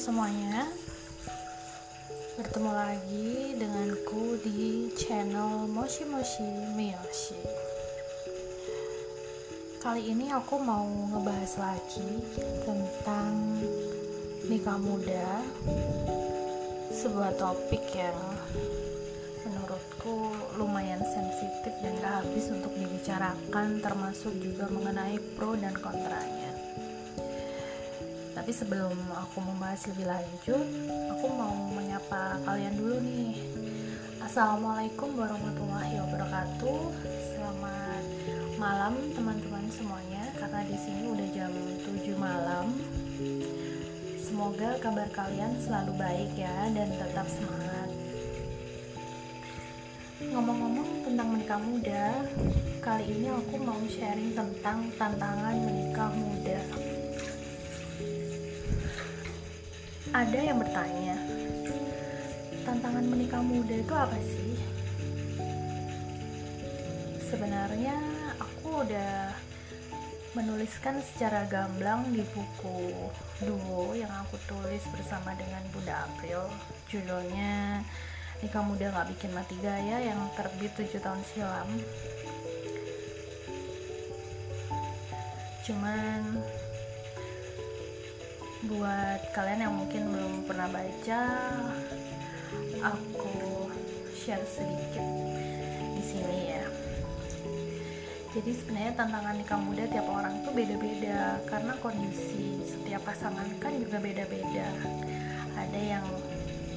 semuanya. Bertemu lagi denganku di channel Moshi Moshi Miyoshi. Kali ini aku mau ngebahas lagi tentang nikah muda. Sebuah topik yang menurutku lumayan sensitif dan gak habis untuk dibicarakan termasuk juga mengenai pro dan kontranya tapi sebelum aku membahas lebih lanjut aku mau menyapa kalian dulu nih. Assalamualaikum warahmatullahi wabarakatuh. Selamat malam teman-teman semuanya. Karena di sini udah jam 7 malam. Semoga kabar kalian selalu baik ya dan tetap semangat. Ngomong-ngomong tentang menikah muda kali ini aku mau sharing tentang tantangan menikah muda ada yang bertanya tantangan menikah muda itu apa sih? Sebenarnya aku udah menuliskan secara gamblang di buku duo yang aku tulis bersama dengan Bunda April. Judulnya nikah muda gak bikin mati gaya yang terbit 7 tahun silam. Cuman buat kalian yang mungkin belum pernah baca aku share sedikit di sini ya. Jadi sebenarnya tantangan nikah muda tiap orang tuh beda-beda karena kondisi setiap pasangan kan juga beda-beda. Ada yang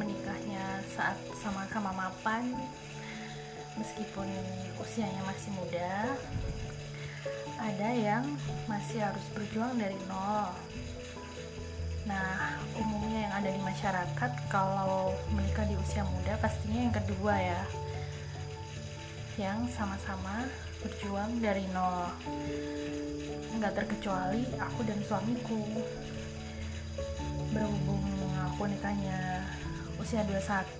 menikahnya saat sama-sama mapan meskipun usianya masih muda. Ada yang masih harus berjuang dari nol Nah, umumnya yang ada di masyarakat kalau menikah di usia muda pastinya yang kedua ya. Yang sama-sama berjuang dari nol. Nggak terkecuali aku dan suamiku. Berhubung aku nikahnya usia 21,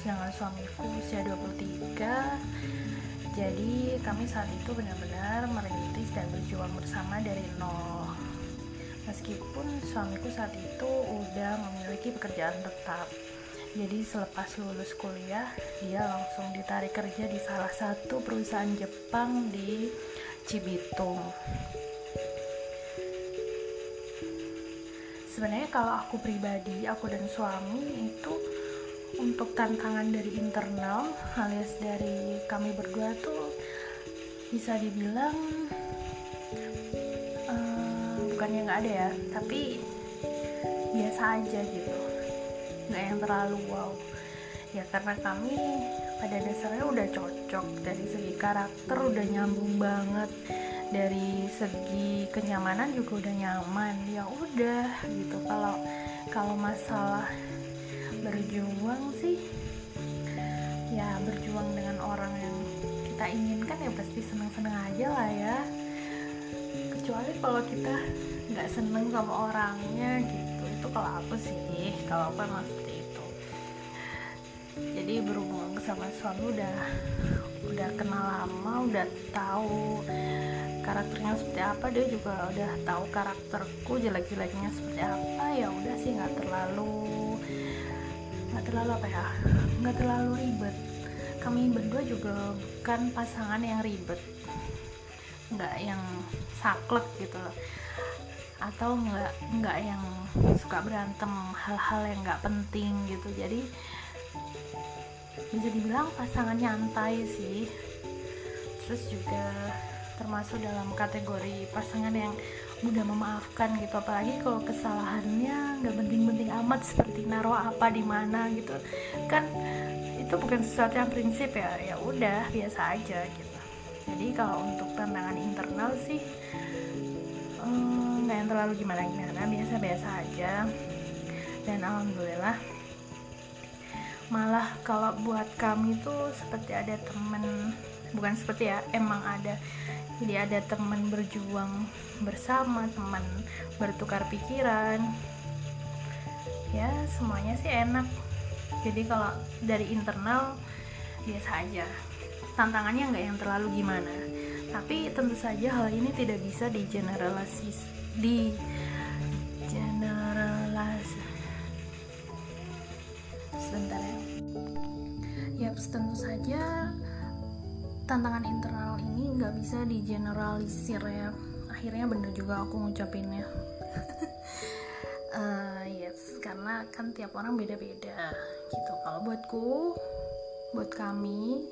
sedangkan suamiku usia 23. Jadi kami saat itu benar-benar merintis dan berjuang bersama dari nol meskipun suamiku saat itu udah memiliki pekerjaan tetap. Jadi selepas lulus kuliah dia langsung ditarik kerja di salah satu perusahaan Jepang di Cibitung. Sebenarnya kalau aku pribadi aku dan suami itu untuk tantangan dari internal alias dari kami berdua tuh bisa dibilang bukannya nggak ada ya tapi biasa aja gitu. Nggak yang terlalu wow. Ya karena kami pada dasarnya udah cocok dari segi karakter udah nyambung banget. Dari segi kenyamanan juga udah nyaman. Ya udah gitu. Kalau kalau masalah berjuang sih ya berjuang dengan orang yang kita inginkan ya pasti seneng-seneng aja lah ya kecuali kalau kita nggak seneng sama orangnya gitu. Itu kalau aku sih kalau aku emang seperti itu. Jadi berhubung sama suami udah udah kenal lama udah tahu karakternya seperti apa dia juga udah tahu karakterku jelek-jeleknya seperti apa ya udah sih nggak terlalu nggak terlalu apa ya nggak terlalu ribet. Kami berdua juga bukan pasangan yang ribet nggak yang saklek gitu loh. Atau nggak nggak yang suka berantem hal-hal yang nggak penting gitu. Jadi bisa dibilang pasangan nyantai sih. Terus juga termasuk dalam kategori pasangan yang mudah memaafkan gitu. Apalagi kalau kesalahannya nggak penting-penting amat seperti naruh apa di mana gitu. Kan itu bukan sesuatu yang prinsip ya. Ya udah biasa aja gitu jadi kalau untuk tantangan internal sih nggak um, yang terlalu gimana gimana biasa biasa aja. Dan alhamdulillah malah kalau buat kami tuh seperti ada temen bukan seperti ya emang ada. Jadi ada teman berjuang bersama teman bertukar pikiran. Ya semuanya sih enak. Jadi kalau dari internal biasa aja tantangannya nggak yang terlalu gimana. Tapi tentu saja hal ini tidak bisa di generalisis di generalisasi sebentar ya. Ya tentu saja tantangan internal ini nggak bisa di generalisir ya. Akhirnya bener juga aku ngucapinnya. Uh, yes karena kan tiap orang beda-beda gitu. Kalau buatku buat kami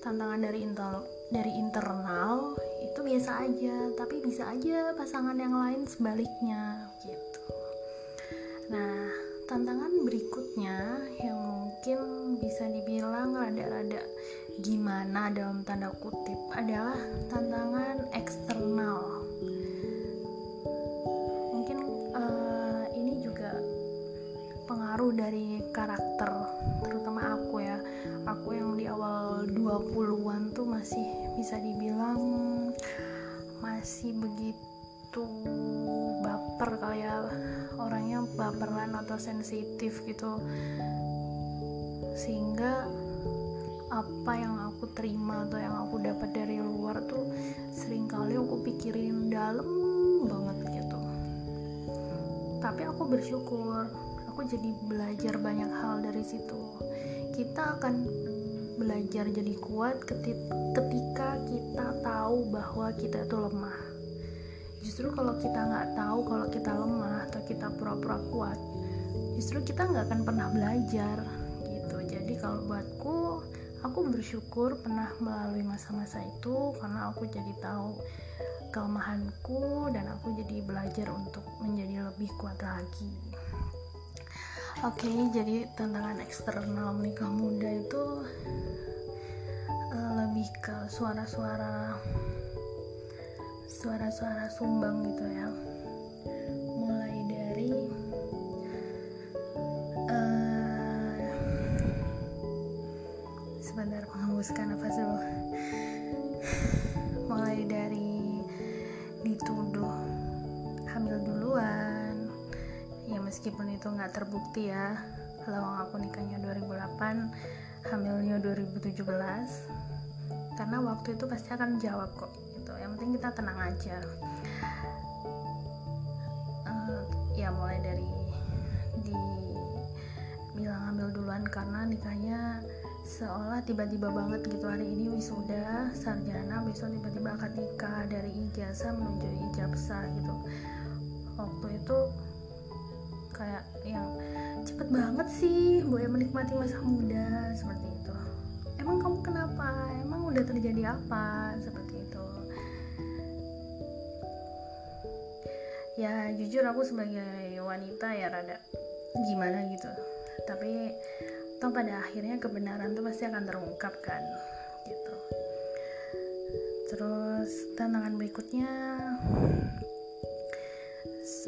tantangan dari internal dari internal itu biasa aja tapi bisa aja pasangan yang lain sebaliknya gitu. Nah tantangan berikutnya yang mungkin bisa dibilang rada-rada gimana dalam tanda kutip adalah tantangan eksternal. Mungkin uh, ini juga pengaruh dari karakter aku yang di awal 20-an tuh masih bisa dibilang masih begitu baper kali ya. Orangnya baperan atau sensitif gitu. Sehingga apa yang aku terima atau yang aku dapat dari luar tuh sering kali aku pikirin dalam banget gitu. Tapi aku bersyukur aku jadi belajar banyak hal dari situ. Kita akan belajar jadi kuat ketika kita tahu bahwa kita itu lemah. Justru kalau kita nggak tahu kalau kita lemah atau kita pura-pura kuat justru kita nggak akan pernah belajar gitu. Jadi kalau buatku aku bersyukur pernah melalui masa-masa itu karena aku jadi tahu kelemahanku dan aku jadi belajar untuk menjadi lebih kuat lagi Oke, okay, jadi tantangan eksternal menikah muda itu uh, lebih ke suara-suara suara-suara sumbang gitu ya. Mulai dari uh, sebentar menghembuskan nafas dulu. Meskipun itu nggak terbukti ya lawang aku nikahnya 2008 hamilnya 2017 karena waktu itu pasti akan jawab kok gitu. Yang penting kita tenang aja. Uh, ya mulai dari di bilang hamil duluan karena nikahnya seolah tiba-tiba banget gitu. Hari ini wisuda sarjana besok tiba-tiba akad nikah dari ijazah menuju ijazah gitu. Waktu itu kayak yang cepet banget sih boy menikmati masa muda seperti itu. Emang kamu kenapa? Emang udah terjadi apa? Seperti itu. Ya jujur aku sebagai wanita ya rada gimana gitu. Tapi toh pada akhirnya kebenaran tuh pasti akan terungkap kan gitu. Terus tantangan berikutnya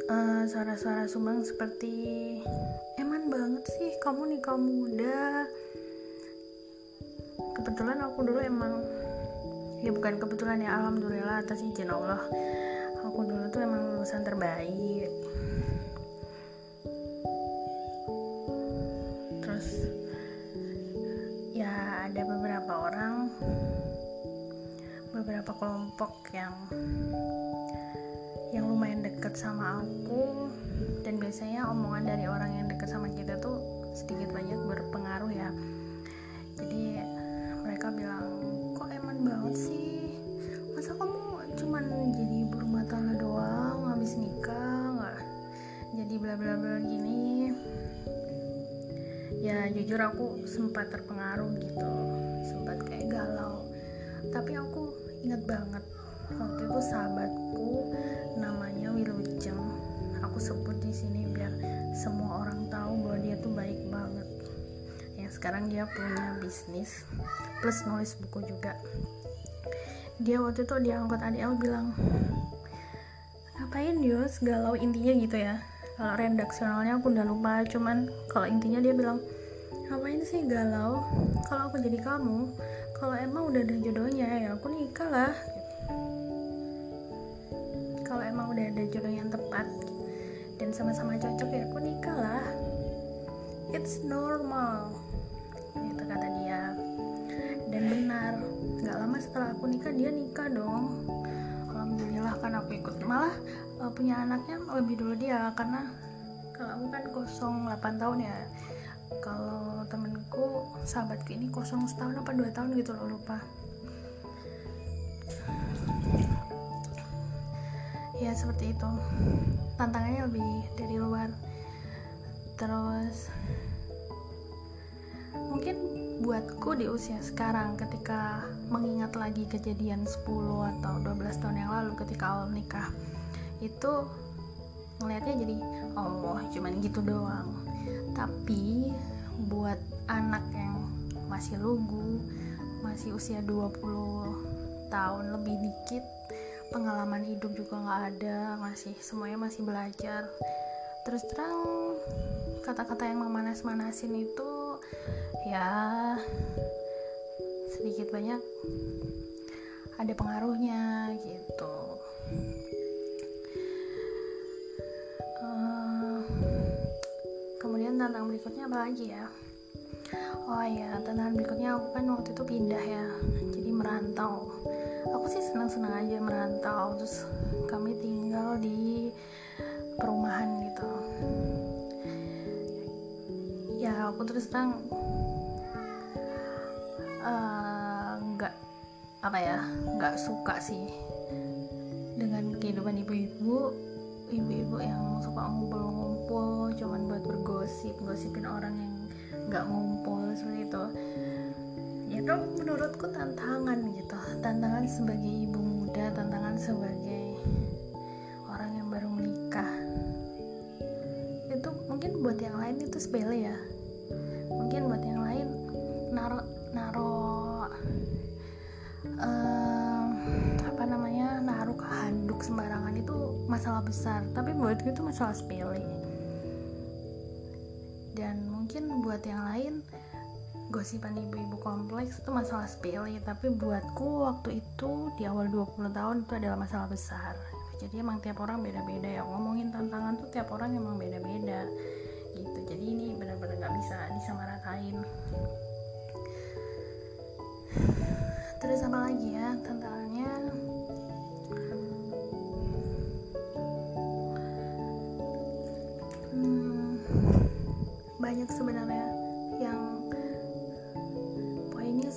uh, suara-suara sumbang seperti eman banget sih kamu nih kamu muda. Kebetulan aku dulu emang ya bukan kebetulan ya alhamdulillah atas izin Allah. Aku dulu tuh emang lulusan terbaik. Terus ya ada beberapa orang beberapa kelompok yang yang lumayan deket sama aku. Dan biasanya omongan dari orang yang deket sama kita tuh sedikit banyak berpengaruh ya. Jadi mereka bilang kok eman banget sih? Masa kamu cuman jadi ibu rumah tangga doang habis nikah nggak jadi bla bla bla gini? Ya jujur aku sempat terpengaruh gitu sempat kayak galau. Tapi aku inget banget waktu itu sahabatku namanya Wilujeng aku sebut di sini biar semua orang tahu bahwa dia tuh baik banget. Ya sekarang dia punya bisnis plus nulis buku juga. Dia waktu itu dia angkot ADL bilang ngapain Yus? Galau intinya gitu ya. Kalau redaksionalnya aku udah lupa cuman kalau intinya dia bilang ngapain sih galau? Kalau aku jadi kamu kalau emang udah ada jodohnya ya aku nikah lah udah ada jodoh yang tepat. Dan sama-sama cocok ya aku nikah lah. It's normal. Itu kata dia. Dan benar nggak lama setelah aku nikah dia nikah dong. Alhamdulillah kan aku ikut. Malah uh, punya anaknya lebih dulu dia karena kalau aku kan kosong 8 tahun ya. Kalau temenku sahabatku ini kosong setahun apa dua tahun gitu loh lupa ya seperti itu. Tantangannya lebih dari luar. Terus mungkin buatku di usia sekarang ketika mengingat lagi kejadian 10 atau 12 tahun yang lalu ketika awal nikah itu ngelihatnya jadi oh cuman gitu doang. Tapi buat anak yang masih lugu masih usia 20 tahun lebih dikit pengalaman hidup juga nggak ada masih semuanya masih belajar. Terus terang kata-kata yang memanas-manasin itu ya sedikit banyak ada pengaruhnya gitu. Uh, kemudian tantangan berikutnya apa lagi ya? Oh ya tantangan berikutnya aku kan waktu itu pindah ya jadi merantau aku sih senang-senang aja merantau terus kami tinggal di perumahan gitu. Ya aku terus terang eh, nggak uh, apa ya nggak suka sih dengan kehidupan ibu-ibu. Ibu-ibu yang suka ngumpul-ngumpul cuman buat bergosip gosipin orang yang nggak ngumpul seperti itu itu menurutku tantangan gitu tantangan sebagai ibu muda tantangan sebagai orang yang baru menikah itu mungkin buat yang lain itu sepele ya. Mungkin buat yang lain naro naro um, apa namanya naruh handuk sembarangan itu masalah besar tapi buat gue itu masalah sepele. Dan mungkin buat yang lain gosipan ibu-ibu kompleks itu masalah sepele tapi buatku waktu itu di awal 20 tahun itu adalah masalah besar. Jadi emang tiap orang beda-beda ya ngomongin tantangan tuh tiap orang emang beda-beda gitu. Jadi ini benar-benar nggak bisa disamaratain terus apa lagi ya tantangannya? Hmm, banyak sebenarnya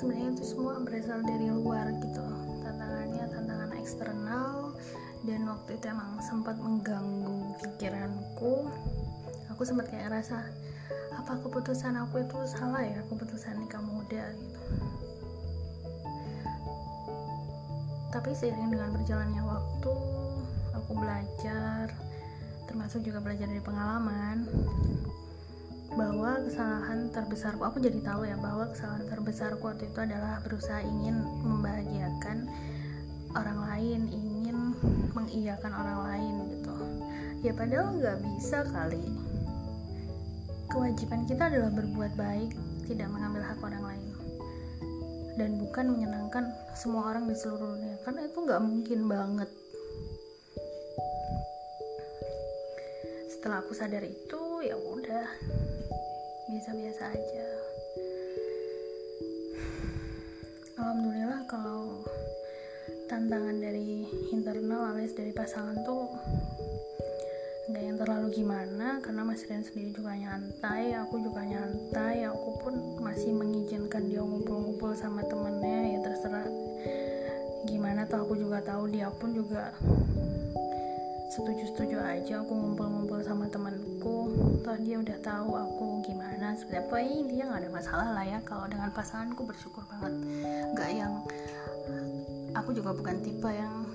sebenarnya itu semua berasal dari luar gitu. Tantangannya tantangan eksternal dan waktu itu emang sempat mengganggu pikiranku. Aku sempat kayak rasa apa keputusan aku itu salah ya keputusan nikah muda gitu. Tapi seiring dengan berjalannya waktu aku belajar termasuk juga belajar dari pengalaman bahwa kesalahan terbesarku aku jadi tahu ya bahwa kesalahan terbesarku waktu itu adalah berusaha ingin membahagiakan orang lain ingin mengiyakan orang lain gitu ya padahal nggak bisa kali kewajiban kita adalah berbuat baik, tidak mengambil hak orang lain. Dan bukan menyenangkan semua orang di seluruh dunia, karena itu nggak mungkin banget. Setelah aku sadar itu, ya udah, biasa-biasa aja. Alhamdulillah kalau tantangan dari internal alias dari pasangan tuh nggak yang terlalu gimana karena Mas Rian sendiri juga nyantai aku juga nyantai aku pun masih mengizinkan dia ngumpul-ngumpul sama temennya ya terserah gimana tuh aku juga tahu dia pun juga setuju-setuju aja aku ngumpul-ngumpul sama temanku. Toh dia udah tahu aku gimana sebenarnya pokoknya dia nggak ada masalah lah ya. Kalau dengan pasanganku bersyukur banget. Nggak yang aku juga bukan tipe yang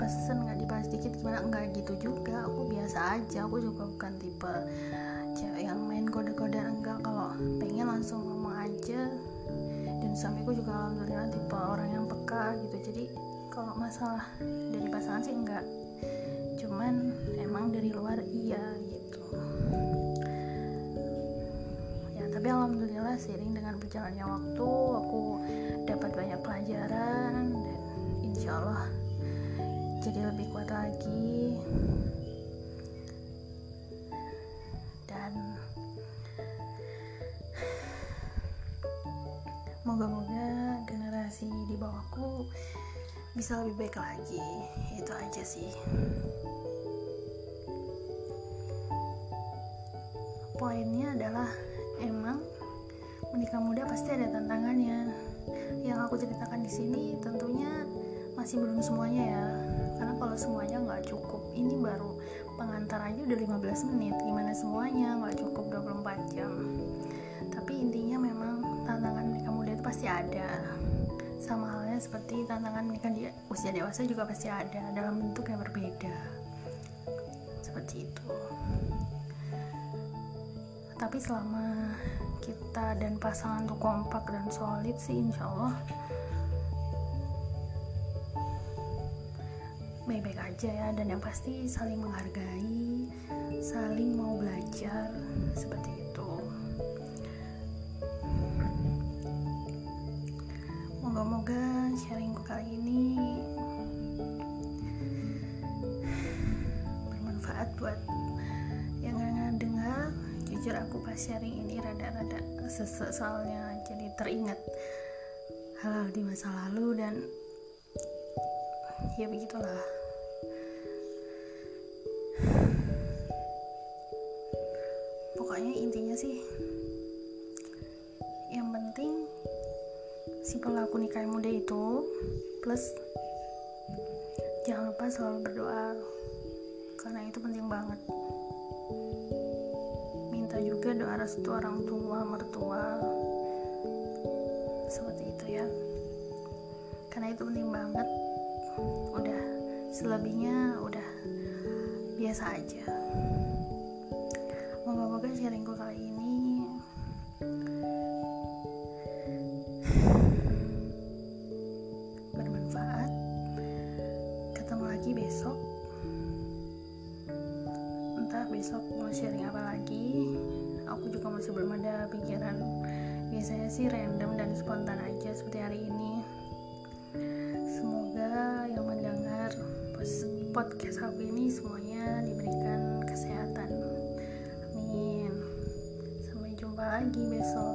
pesen nggak dibahas dikit gimana enggak gitu juga. Aku biasa aja aku juga bukan tipe cewek yang main kode-kode enggak kalau pengen langsung ngomong aja. Dan suamiku juga alhamdulillah tipe orang yang peka gitu. Jadi kalau masalah dari pasangan sih enggak cuman emang dari luar iya gitu. Ya tapi alhamdulillah seiring dengan berjalannya waktu aku dapat banyak pelajaran dan insya Allah jadi lebih kuat lagi. Dan moga-moga generasi di bawahku bisa lebih baik lagi. Itu aja sih. Poinnya adalah emang menikah muda pasti ada tantangannya. Yang aku ceritakan di sini tentunya masih belum semuanya ya. Karena kalau semuanya nggak cukup ini baru pengantar aja udah 15 menit. Gimana semuanya? Nggak cukup 24 jam. Tapi intinya memang tantangan menikah muda itu pasti ada sama halnya seperti tantangan menikah di usia dewasa juga pasti ada dalam bentuk yang berbeda. Seperti itu. Tapi selama kita dan pasangan tuh kompak dan solid sih insya Allah baik-baik aja ya. Dan yang pasti saling menghargai saling mau belajar seperti itu sharing ini rada-rada sesek soalnya jadi teringat hal-hal di masa lalu dan ya begitulah. Pokoknya intinya sih yang penting si pelaku nikah muda itu plus jangan lupa selalu berdoa. Karena itu penting banget juga doa restu orang tua mertua seperti itu ya. Karena itu penting banget. Udah selebihnya udah biasa aja. Moga-moga sharingku kali ini bermanfaat. Ketemu lagi besok. Entah besok mau sharing apa lagi aku juga masih belum ada pikiran. Biasanya sih random dan spontan aja seperti hari ini. Semoga yang mendengar podcast aku ini semuanya diberikan kesehatan. Amin. Sampai jumpa lagi besok